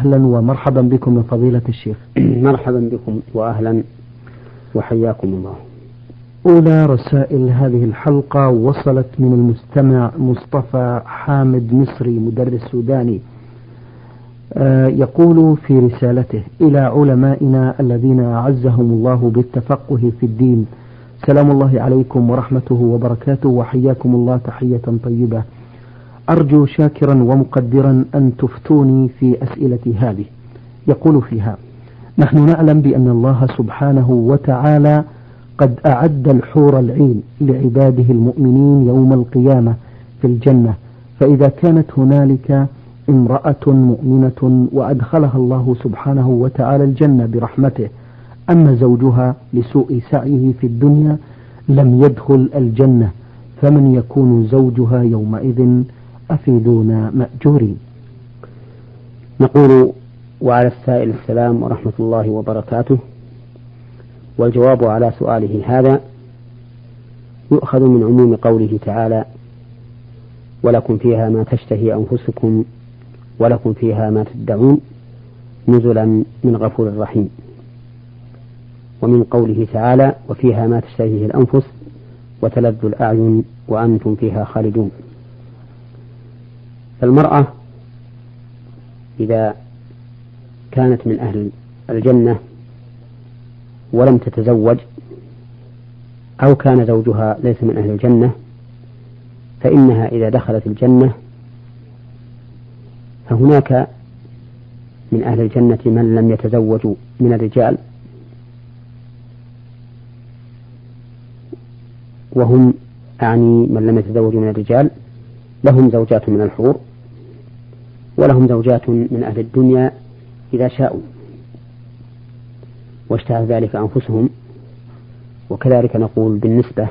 أهلا ومرحبا بكم من فضيلة الشيخ. مرحبا بكم وأهلا وحياكم الله. أولى رسائل هذه الحلقة وصلت من المستمع مصطفى حامد مصري مدرس سوداني. آه، يقول في رسالته إلى علمائنا الذين أعزهم الله بالتفقه في الدين. سلام الله عليكم ورحمته وبركاته وحياكم الله تحية طيبة. أرجو شاكرا ومقدرا أن تفتوني في أسئلتي هذه. يقول فيها نحن نعلم بأن الله سبحانه وتعالى قد أعد الحور العين لعباده المؤمنين يوم القيامة في الجنة. فإذا كانت هنالك امرأة مؤمنة وأدخلها الله سبحانه وتعالى الجنة برحمته أما زوجها لسوء سعيه في الدنيا لم يدخل الجنة فمن يكون زوجها يومئذ أفيدونا مأجورين. نقول وعلى السائل السلام ورحمة الله وبركاته. والجواب على سؤاله هذا يؤخذ من عموم قوله تعالى ولكم فيها ما تشتهي أنفسكم ولكم فيها ما تدعون نزلا من غفور رحيم. ومن قوله تعالى وفيها ما تشتهيه الأنفس وتلذ الأعين وأنتم فيها خالدون. فالمرأة إذا كانت من أهل الجنة ولم تتزوج أو كان زوجها ليس من أهل الجنة فإنها إذا دخلت الجنة فهناك من أهل الجنة من لم يتزوجوا من الرجال وهم أعني من لم يتزوجوا من الرجال لهم زوجات من الحور. ولهم زوجات من أهل الدنيا إذا شاءوا. واشتهى ذلك أنفسهم. وكذلك نقول بالنسبة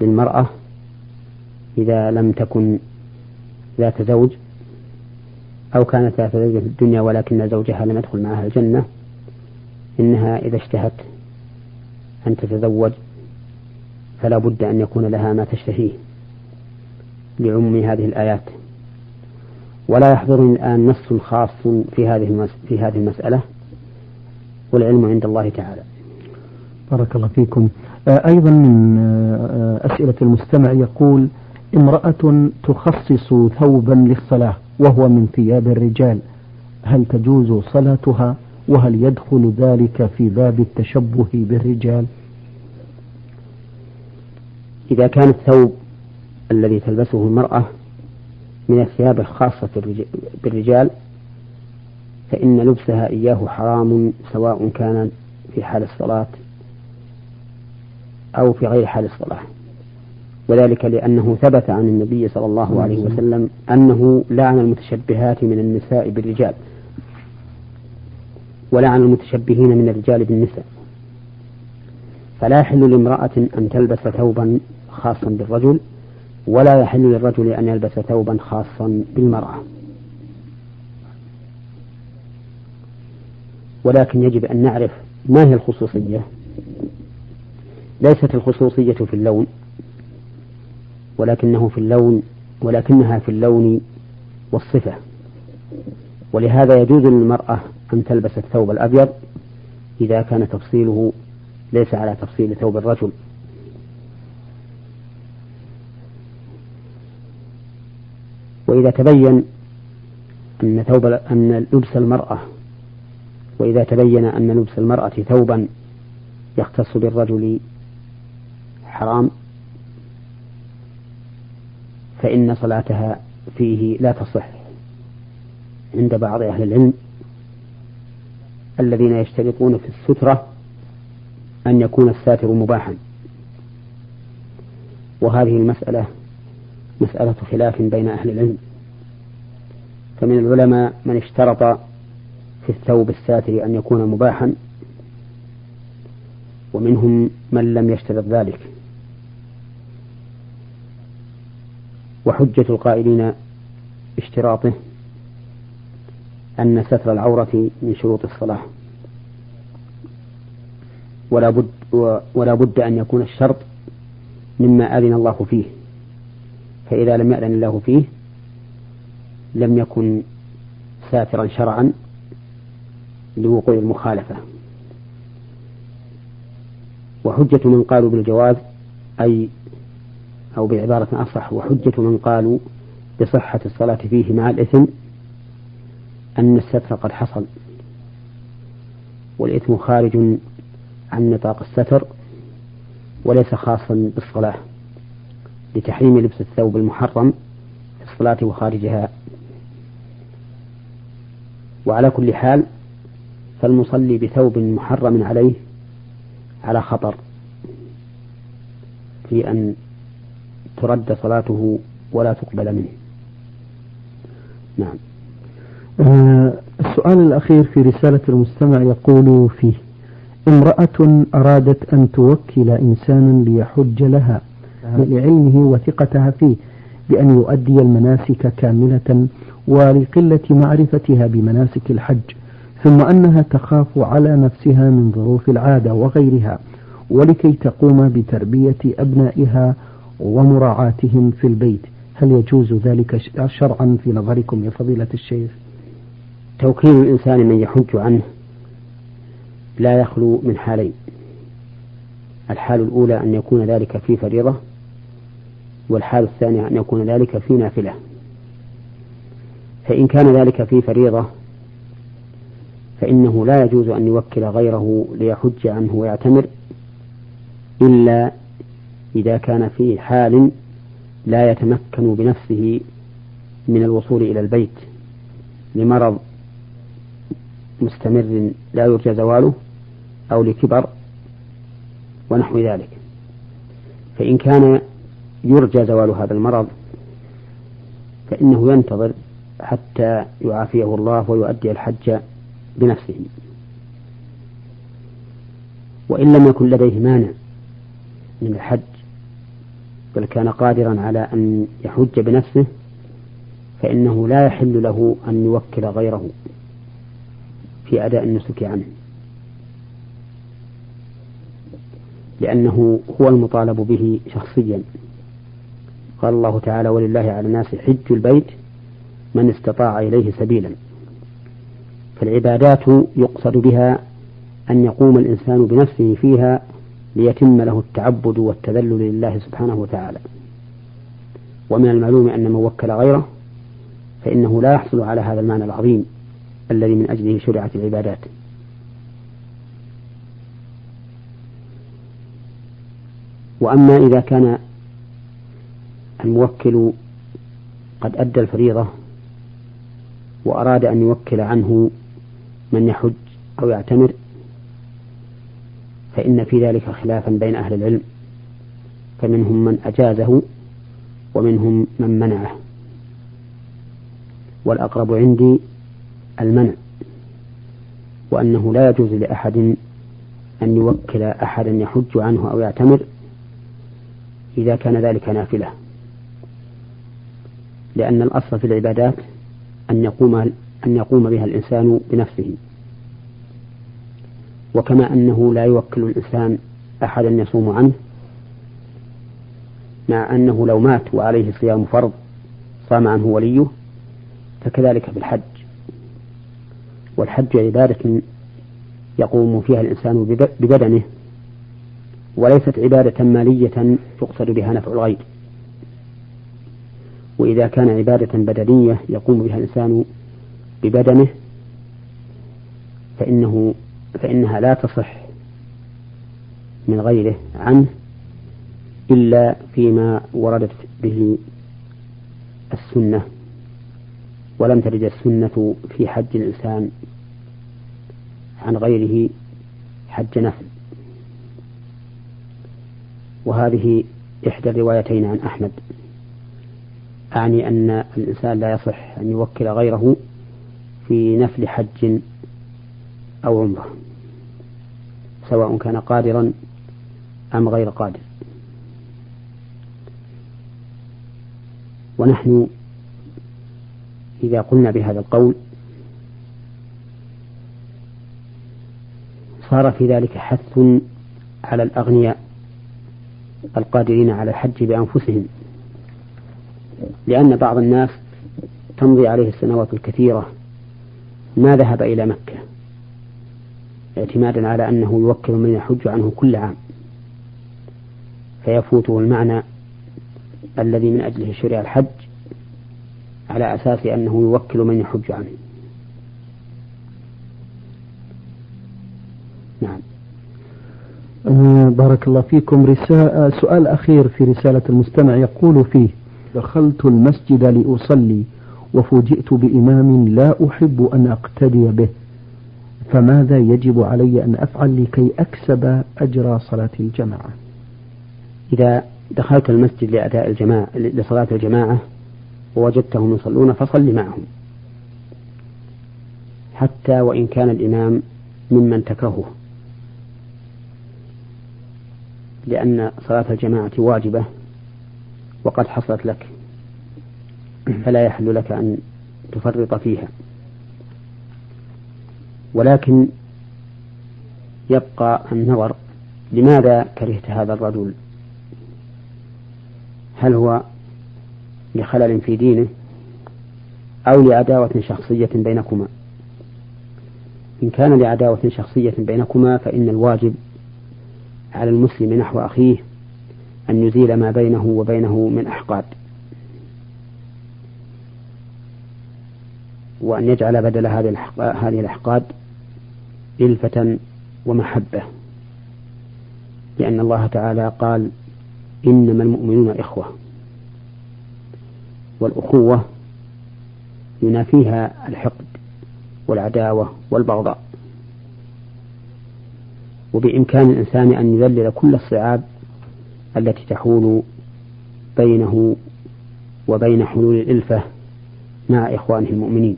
للمرأة إذا لم تكن ذات زوج أو كانت ذات زوج في الدنيا ولكن زوجها لم يدخل معها الجنة إنها إذا اشتهت أن تتزوج فلا بد أن يكون لها ما تشتهيه لعموم هذه الآيات. ولا يحضرني الآن نص خاص في هذه في هذه المسألة والعلم عند الله تعالى. بارك الله فيكم. آه، أيضا من آه، أسئلة المستمع يقول امرأة تخصص ثوبا للصلاة وهو من ثياب الرجال هل تجوز صلاتها وهل يدخل ذلك في باب التشبه بالرجال؟ إذا كان الثوب الذي تلبسه المرأة من الثياب الخاصة بالرجال فإن لبسها إياه حرام سواء كان في حال الصلاة أو في غير حال الصلاة. وذلك لأنه ثبت عن النبي صلى الله عليه وسلم أنه لعن المتشبهات من النساء بالرجال ولعن المتشبهين من الرجال بالنساء. فلا يحل لامرأة أن تلبس ثوبا خاصا بالرجل ولا يحل للرجل أن يلبس ثوبا خاصا بالمرأة. ولكن يجب أن نعرف ما هي الخصوصية. ليست الخصوصية في اللون ولكنه في اللون ولكنها في اللون والصفة. ولهذا يجوز للمرأة أن تلبس الثوب الأبيض إذا كان تفصيله ليس على تفصيل ثوب الرجل. وإذا تبين أن ثوب أن لبس المرأة وإذا تبين أن لبس المرأة ثوبا يختص بالرجل حرام فإن صلاتها فيه لا تصح عند بعض أهل العلم الذين يشترطون في السترة أن يكون الساتر مباحا. وهذه المسألة مسألة خلاف بين أهل العلم. فمن العلماء من اشترط في الثوب الساتر أن يكون مباحا ومنهم من لم يشترط ذلك. وحجة القائلين اشتراطه أن ستر العورة من شروط الصلاة ولا بد ولا بد أن يكون الشرط مما أذن الله فيه. فإذا لم يأذن الله فيه لم يكن ساترا شرعا لوقوع المخالفة. وحجة من قالوا بالجواز أي أو بعبارة أصح وحجة من قالوا بصحة الصلاة فيه مع الإثم أن الستر قد حصل. والإثم خارج عن نطاق الستر وليس خاصا بالصلاة. لتحريم لبس الثوب المحرم في الصلاة وخارجها. وعلى كل حال فالمصلي بثوب محرم عليه على خطر في أن ترد صلاته ولا تقبل منه. نعم. آه السؤال الأخير في رسالة المستمع يقول فيه امرأة أرادت أن توكل إنسانا ليحج لها. لعلمه وثقتها فيه بأن يؤدي المناسك كاملة ولقلة معرفتها بمناسك الحج ثم أنها تخاف على نفسها من ظروف العادة وغيرها ولكي تقوم بتربية أبنائها ومراعاتهم في البيت. هل يجوز ذلك شرعا في نظركم يا فضيلة الشيخ؟ توكيل الإنسان من يحج عنه لا يخلو من حالين. الحال الأولى أن يكون ذلك في فريضة والحال الثانية أن يكون ذلك في نافلة. فإن كان ذلك في فريضة فإنه لا يجوز أن يوكل غيره ليحج عنه ويعتمر إلا إذا كان في حال لا يتمكن بنفسه من الوصول إلى البيت لمرض مستمر لا يرجى زواله أو لكبر ونحو ذلك. فإن كان يرجى زوال هذا المرض فإنه ينتظر حتى يعافيه الله ويؤدي الحج بنفسه. وإن لم يكن لديه مانع من الحج بل كان قادرا على أن يحج بنفسه فإنه لا يحل له أن يوكل غيره في أداء النسك عنه. لأنه هو المطالب به شخصيا. قال الله تعالى ولله على الناس حج البيت من استطاع إليه سبيلا. فالعبادات يقصد بها أن يقوم الإنسان بنفسه فيها ليتم له التعبد والتذلل لله سبحانه وتعالى. ومن المعلوم أن من وكل غيره فإنه لا يحصل على هذا المعنى العظيم الذي من أجله شرعت العبادات. وأما إذا كان الموكل قد أدى الفريضة وأراد أن يوكل عنه من يحج أو يعتمر فإن في ذلك خلافا بين أهل العلم فمنهم من أجازه ومنهم من منعه. والأقرب عندي المنع وأنه لا يجوز لأحد أن يوكل أحدا يحج عنه أو يعتمر إذا كان ذلك نافلة. لأن الأصل في العبادات أن يقوم أن يقوم بها الإنسان بنفسه. وكما أنه لا يوكل الإنسان أحدا يصوم عنه مع أنه لو مات وعليه صيام فرض صام عنه وليه فكذلك في الحج. والحج عبادة يقوم فيها الإنسان ببدنه وليست عبادة مالية يقصد بها نفع الغير. وإذا كان عبادة بدنية يقوم بها الإنسان ببدنه فإنه فإنها لا تصح من غيره عنه إلا فيما وردت به السنة ولم ترد السنة في حج الإنسان عن غيره حج نفل. وهذه إحدى الروايتين عن أحمد. أعني أن الإنسان لا يصح أن يوكل غيره في نفل حج أو عمرة سواء كان قادرا أم غير قادر. ونحن إذا قلنا بهذا القول صار في ذلك حث على الأغنياء القادرين على الحج بأنفسهم. لأن بعض الناس تمضي عليه السنوات الكثيرة ما ذهب إلى مكة اعتمادا على أنه يوكل من يحج عنه كل عام. فيفوته المعنى الذي من أجله شرع الحج على أساس أنه يوكل من يحج عنه. نعم. آه، بارك الله فيكم. رسالة آه، سؤال أخير في رسالة المستمع يقول فيه دخلت المسجد لأصلي وفوجئت بإمام لا أحب أن أقتدي به فماذا يجب علي أن أفعل لكي أكسب أجر صلاة الجماعة؟ إذا دخلت المسجد لأداء الجماعة لصلاة الجماعة ووجدتهم يصلون فصل معهم حتى وإن كان الإمام ممن تكرهه لأن صلاة الجماعة واجبة وقد حصلت لك. فلا يحل لك أن تفرط فيها. ولكن يبقى النظر لماذا كرهت هذا الرجل؟ هل هو لخلل في دينه أو لعداوة شخصية بينكما؟ إن كان لعداوة شخصية بينكما فإن الواجب على المسلم نحو أخيه أن يزيل ما بينه وبينه من أحقاد. وأن يجعل بدل هذه الأحقاد إلفة ومحبة. لأن الله تعالى قال إنما المؤمنون إخوة. والأخوة ينافيها الحقد والعداوة والبغضاء. وبإمكان الإنسان أن يذلل كل الصعاب التي تحول بينه وبين حلول الإلفة مع إخوانه المؤمنين.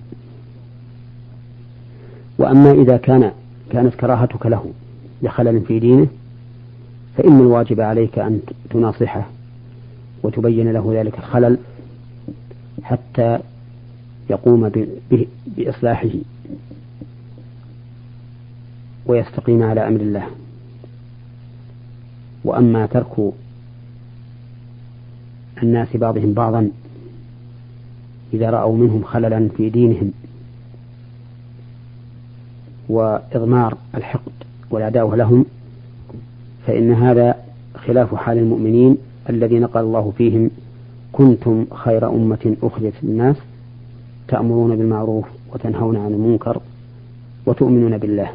وأما إذا كان كانت كراهتك له لخلل في دينه فإن الواجب عليك أن تناصحه وتبين له ذلك الخلل حتى يقوم بإصلاحه ويستقيم على أمر الله. وأما ترك الناس بعضهم بعضا إذا رأوا منهم خللا في دينهم وإضمار الحقد والعداوة لهم فإن هذا خلاف حال المؤمنين الذين قال الله فيهم كنتم خير أمة أخرجت للناس تأمرون بالمعروف وتنهون عن المنكر وتؤمنون بالله.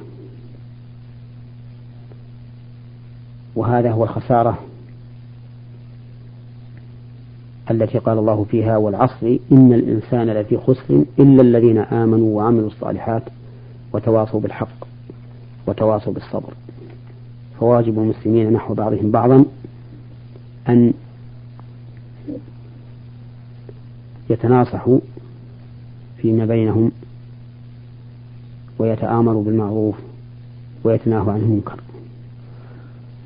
وهذا هو الخسارة التي قال الله فيها والعصر إن الإنسان لفي خسر إلا الذين آمنوا وعملوا الصالحات وتواصوا بالحق وتواصوا بالصبر. فواجب المسلمين نحو بعضهم بعضا أن يتناصحوا فيما بينهم ويتآمروا بالمعروف ويتناهوا عن المنكر.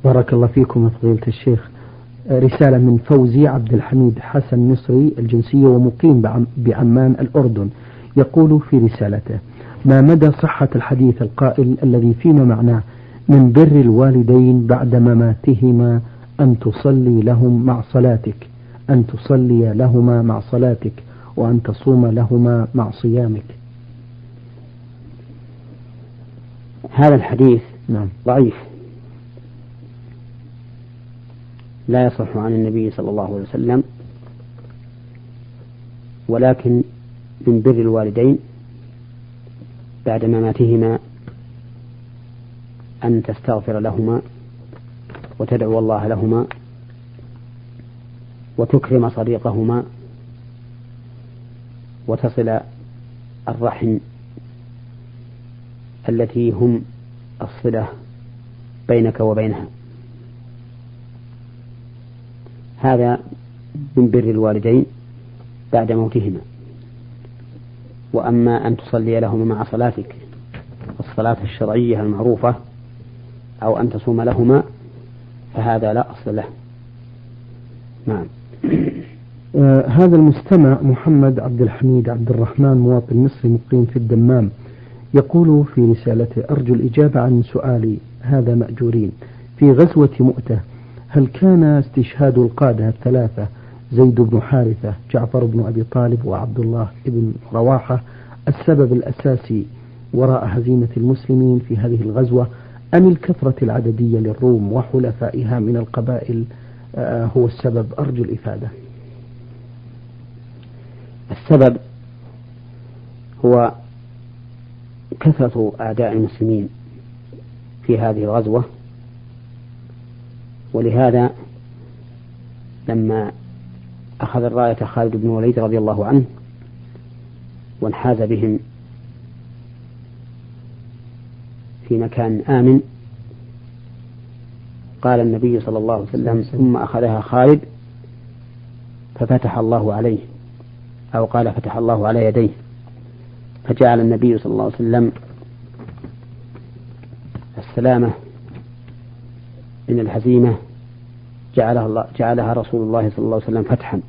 بارك الله فيكم فضيلة الشيخ. رسالة من فوزي عبد الحميد حسن مصري الجنسية ومقيم بعمان الأردن. يقول في رسالته ما مدى صحة الحديث القائل الذي فيما معناه من بر الوالدين بعد مماتهما أن تصلي لهم مع صلاتك أن تصلي لهما مع صلاتك وأن تصوم لهما مع صيامك. هذا الحديث نعم. ضعيف. لا يصح عن النبي صلى الله عليه وسلم ولكن من بر الوالدين بعد مماتهما أن تستغفر لهما وتدعو الله لهما وتكرم صديقهما وتصل الرحم التي هم الصلة بينك وبينها. هذا من بر الوالدين بعد موتهما. وأما أن تصلي لهما مع صلاتك الصلاة الشرعية المعروفة أو أن تصوم لهما فهذا لا أصل له. نعم. آه هذا المستمع محمد عبد الحميد عبد الرحمن مواطن مصري مقيم في الدمام يقول في رسالته أرجو الإجابة عن سؤالي هذا مأجورين. في غزوة مؤتة هل كان استشهاد القادة الثلاثة زيد بن حارثة جعفر بن أبي طالب وعبد الله بن رواحة السبب الأساسي وراء هزيمة المسلمين في هذه الغزوة أم الكثرة العددية للروم وحلفائها من القبائل آه، هو السبب؟ أرجو الإفادة. السبب هو كثرة أعداء المسلمين في هذه الغزوة ولهذا لما أخذ الراية خالد بن وليد رضي الله عنه وانحاز بهم في مكان آمن قال النبي صلى الله عليه وسلم ثم أخذها خالد ففتح الله عليه أو قال فتح الله على يديه. فجعل النبي صلى الله عليه وسلم السلامة من الهزيمة جعلها الله جعلها رسول الله صلى الله عليه وسلم فتحا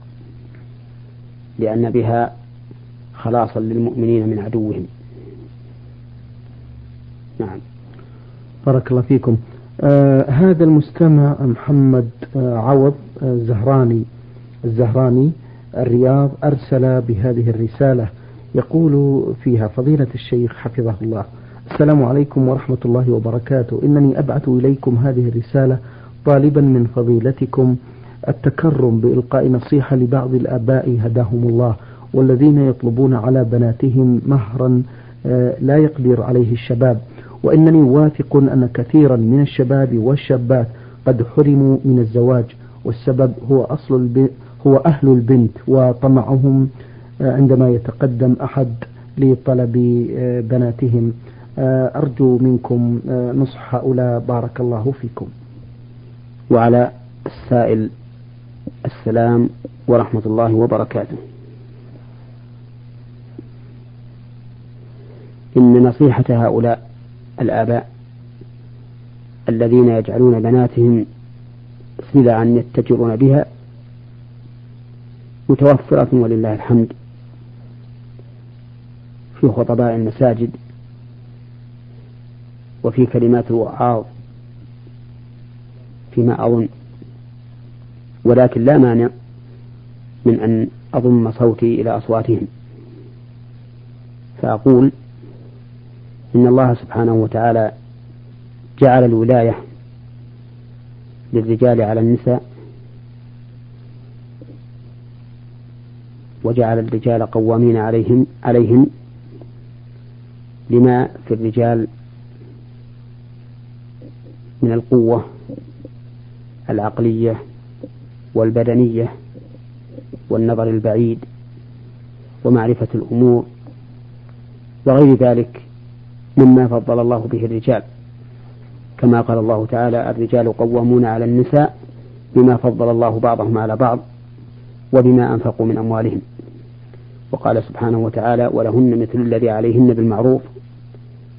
لأن بها خلاصا للمؤمنين من عدوهم. نعم. بارك الله فيكم. آه هذا المستمع محمد آه عوض آه الزهراني الزهراني الرياض أرسل بهذه الرسالة يقول فيها فضيلة الشيخ حفظه الله. السلام عليكم ورحمة الله وبركاته. إنني أبعث إليكم هذه الرسالة طالبا من فضيلتكم التكرم بإلقاء نصيحة لبعض الآباء هداهم الله والذين يطلبون على بناتهم مهرا آه، لا يقدر عليه الشباب. وإنني واثق أن كثيرا من الشباب والشابات قد حرموا من الزواج والسبب هو أصل هو أهل البنت وطمعهم آه، عندما يتقدم أحد لطلب آه، بناتهم. أرجو منكم نصح هؤلاء بارك الله فيكم. وعلى السائل السلام ورحمة الله وبركاته. إن نصيحة هؤلاء الآباء الذين يجعلون بناتهم سلعا يتجرون بها متوفرة ولله الحمد في خطباء المساجد وفي كلمات الوعاظ فيما أظن. ولكن لا مانع من أن أضم صوتي إلى أصواتهم. فأقول إن الله سبحانه وتعالى جعل الولاية للرجال على النساء وجعل الرجال قوامين عليهم عليهم لما في الرجال من القوة العقلية والبدنية والنظر البعيد ومعرفة الأمور وغير ذلك مما فضل الله به الرجال. كما قال الله تعالى الرجال قوامون على النساء بما فضل الله بعضهم على بعض وبما أنفقوا من أموالهم. وقال سبحانه وتعالى ولهن مثل الذي عليهن بالمعروف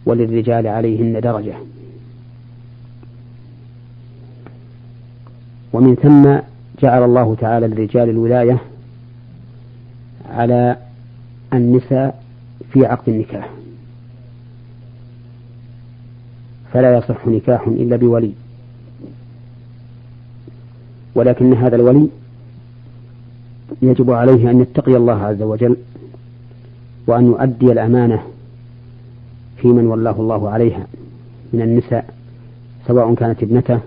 وللرجال عليهن درجة. ومن ثم جعل الله تعالى للرجال الولاية على النساء في عقد النكاح. فلا يصح نكاح إلا بولي. ولكن هذا الولي يجب عليه أن يتقي الله عز وجل وأن يؤدي الأمانة في من ولاه الله عليها من النساء سواء كانت ابنته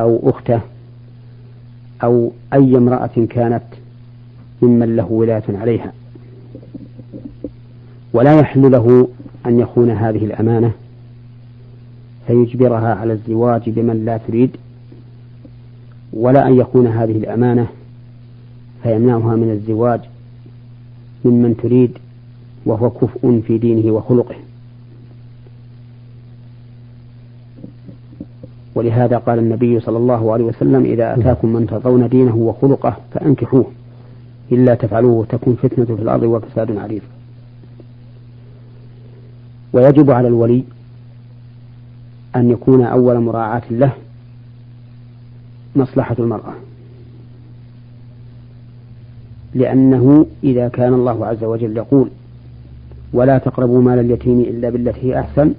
أو أخته أو أي امرأة كانت ممن له ولاية عليها. ولا يحل له أن يخون هذه الأمانة فيجبرها على الزواج بمن لا تريد ولا أن يكون هذه الأمانة فيمنعها من الزواج ممن تريد وهو كفء في دينه وخلقه. ولهذا قال النبي صلى الله عليه وسلم إذا أتاكم من ترضون دينه وخلقه فأنكحوه إلا تفعلوه تكون فتنة في الأرض وفساد عريض. ويجب على الولي أن يكون أول مراعاة له مصلحة المرأة. لأنه إذا كان الله عز وجل يقول ولا تقربوا مال اليتيم إلا بالتي هي أحسن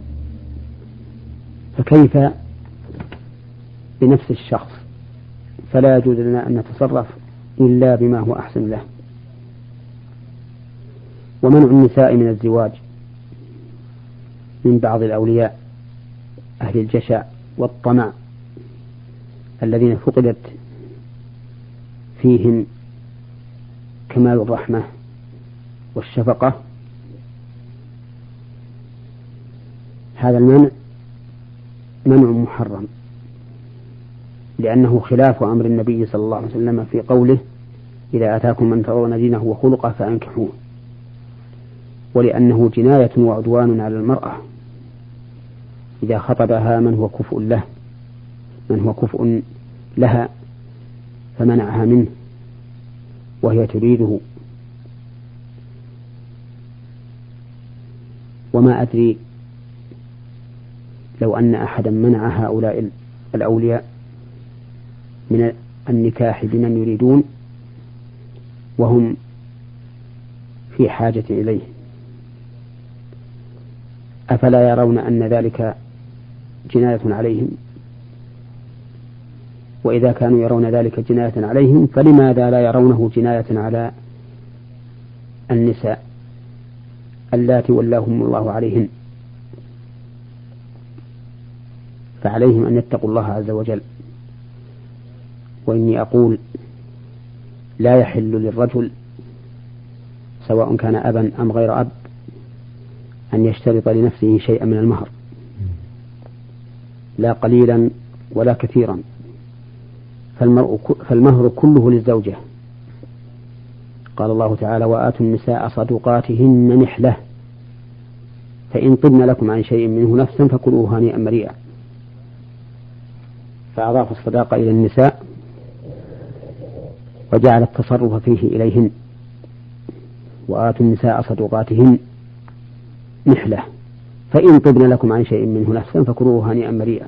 فكيف بنفس الشخص فلا يجوز لنا أن نتصرف إلا بما هو أحسن له. ومنع النساء من الزواج من بعض الأولياء أهل الجشع والطمع الذين فقدت فيهم كمال الرحمة والشفقة. هذا المنع منع محرم. لأنه خلاف أمر النبي صلى الله عليه وسلم في قوله إذا أتاكم من ترون دينه وخلقه فأنكحوه ولأنه جناية وعدوان على المرأة. إذا خطبها من هو كفء له من هو كفء لها فمنعها منه وهي تريده. وما أدري لو أن أحدا منع هؤلاء الأولياء من النكاح بمن يريدون وهم في حاجة إليه. أفلا يرون أن ذلك جناية عليهم؟ وإذا كانوا يرون ذلك جناية عليهم فلماذا لا يرونه جناية على النساء اللاتي ولاهم الله عليهن؟ فعليهم أن يتقوا الله عز وجل. وإني أقول لا يحل للرجل سواء كان أبا أم غير أب أن يشترط لنفسه شيئا من المهر. لا قليلا ولا كثيرا. فالمرء فالمهر كله للزوجة. قال الله تعالى وآتوا النساء صدقاتهن نحلة. فإن طبن لكم عن شيء منه نفسا فكلوه هنيئا مريئا. فأضاف الصداقة إلى النساء. وجعل التصرف فيه إليهن. وآتوا النساء صدقاتهن نحلة. فإن طبن لكم عن شيء منه نفسا فكلوه هنيئا مريئا.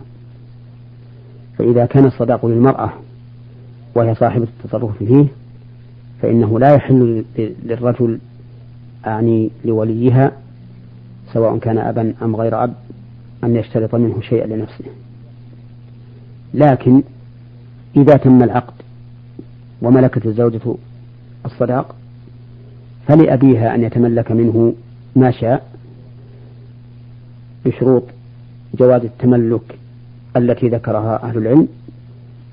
فإذا كان الصداق للمرأة وهي صاحبة التصرف فيه فإنه لا يحل للرجل أعني لوليها سواء كان أبا أم غير أب أن يشترط منه شيئا لنفسه. لكن إذا تم العقد وملكت الزوجة الصداق فلأبيها أن يتملك منه ما شاء بشروط جواز التملك التي ذكرها أهل العلم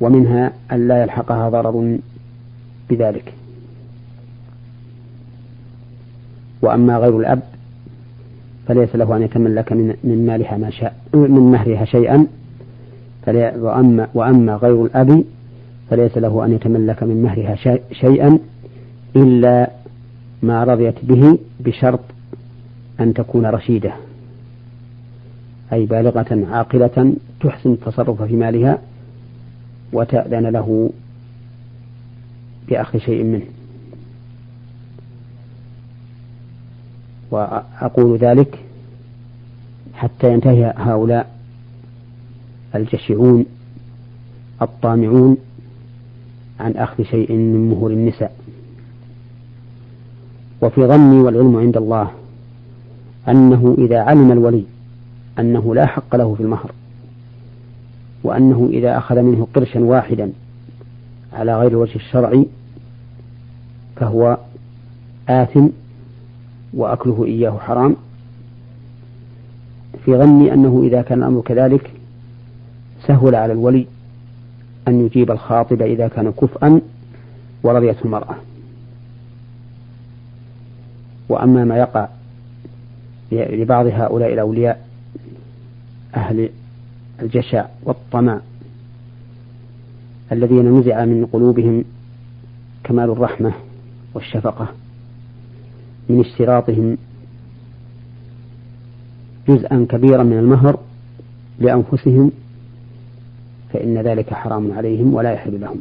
ومنها أن لا يلحقها ضرر بذلك. وأما غير الأب فليس له أن يتملك من مالها ما شاء من مهرها شيئا وأما وأما غير الأب فليس له أن يتملك من مهرها شيئا إلا ما رضيت به بشرط أن تكون رشيدة. أي بالغة عاقلة تحسن التصرف في مالها وتأذن له بأخذ شيء منه. وأقول ذلك حتى ينتهي هؤلاء الجشعون الطامعون عن أخذ شيء من مهور النساء. وفي ظني والعلم عند الله أنه إذا علم الولي أنه لا حق له في المهر وأنه إذا أخذ منه قرشا واحدا على غير الوجه الشرعي فهو آثم وأكله إياه حرام. في ظني أنه إذا كان الأمر كذلك سهل على الولي أن يجيب الخاطب إذا كان كفءا ورضيت المرأة. وأما ما يقع لبعض هؤلاء الأولياء أهل الجشع والطمع الذين نزع من قلوبهم كمال الرحمة والشفقة من اشتراطهم جزءا كبيرا من المهر لأنفسهم فإن ذلك حرام عليهم ولا يحل لهم.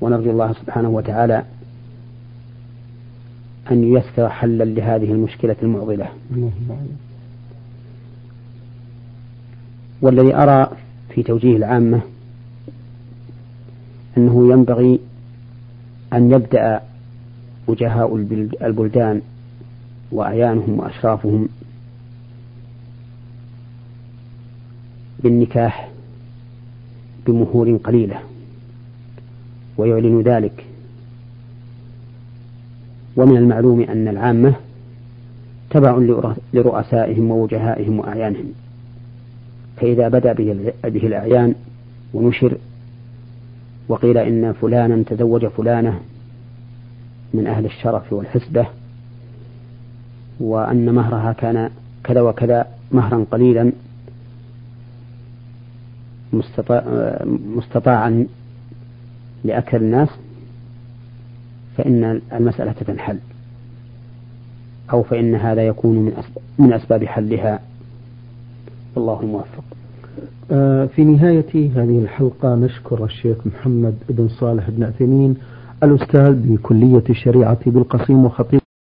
ونرجو الله سبحانه وتعالى أن ييسر حلا لهذه المشكلة المعضلة. والذي أرى في توجيه العامة أنه ينبغي أن يبدأ وجهاء البلدان وأعيانهم وأشرافهم بالنكاح بمهور قليلة ويعلن ذلك. ومن المعلوم أن العامة تبع لرؤسائهم ووجهائهم وأعيانهم. فإذا بدأ به الأعيان ونشر وقيل إن فلانا تزوج فلانة من أهل الشرف والحسبة وأن مهرها كان كذا وكذا مهرا قليلا مستطاعا لأكثر الناس فإن المسألة تنحل. أو فإن هذا يكون من أسباب, من أسباب حلها. والله الموفق آه، في نهاية هذه الحلقة نشكر الشيخ محمد بن صالح بن عثيمين الأستاذ بكلية الشريعة بالقصيم وخطيب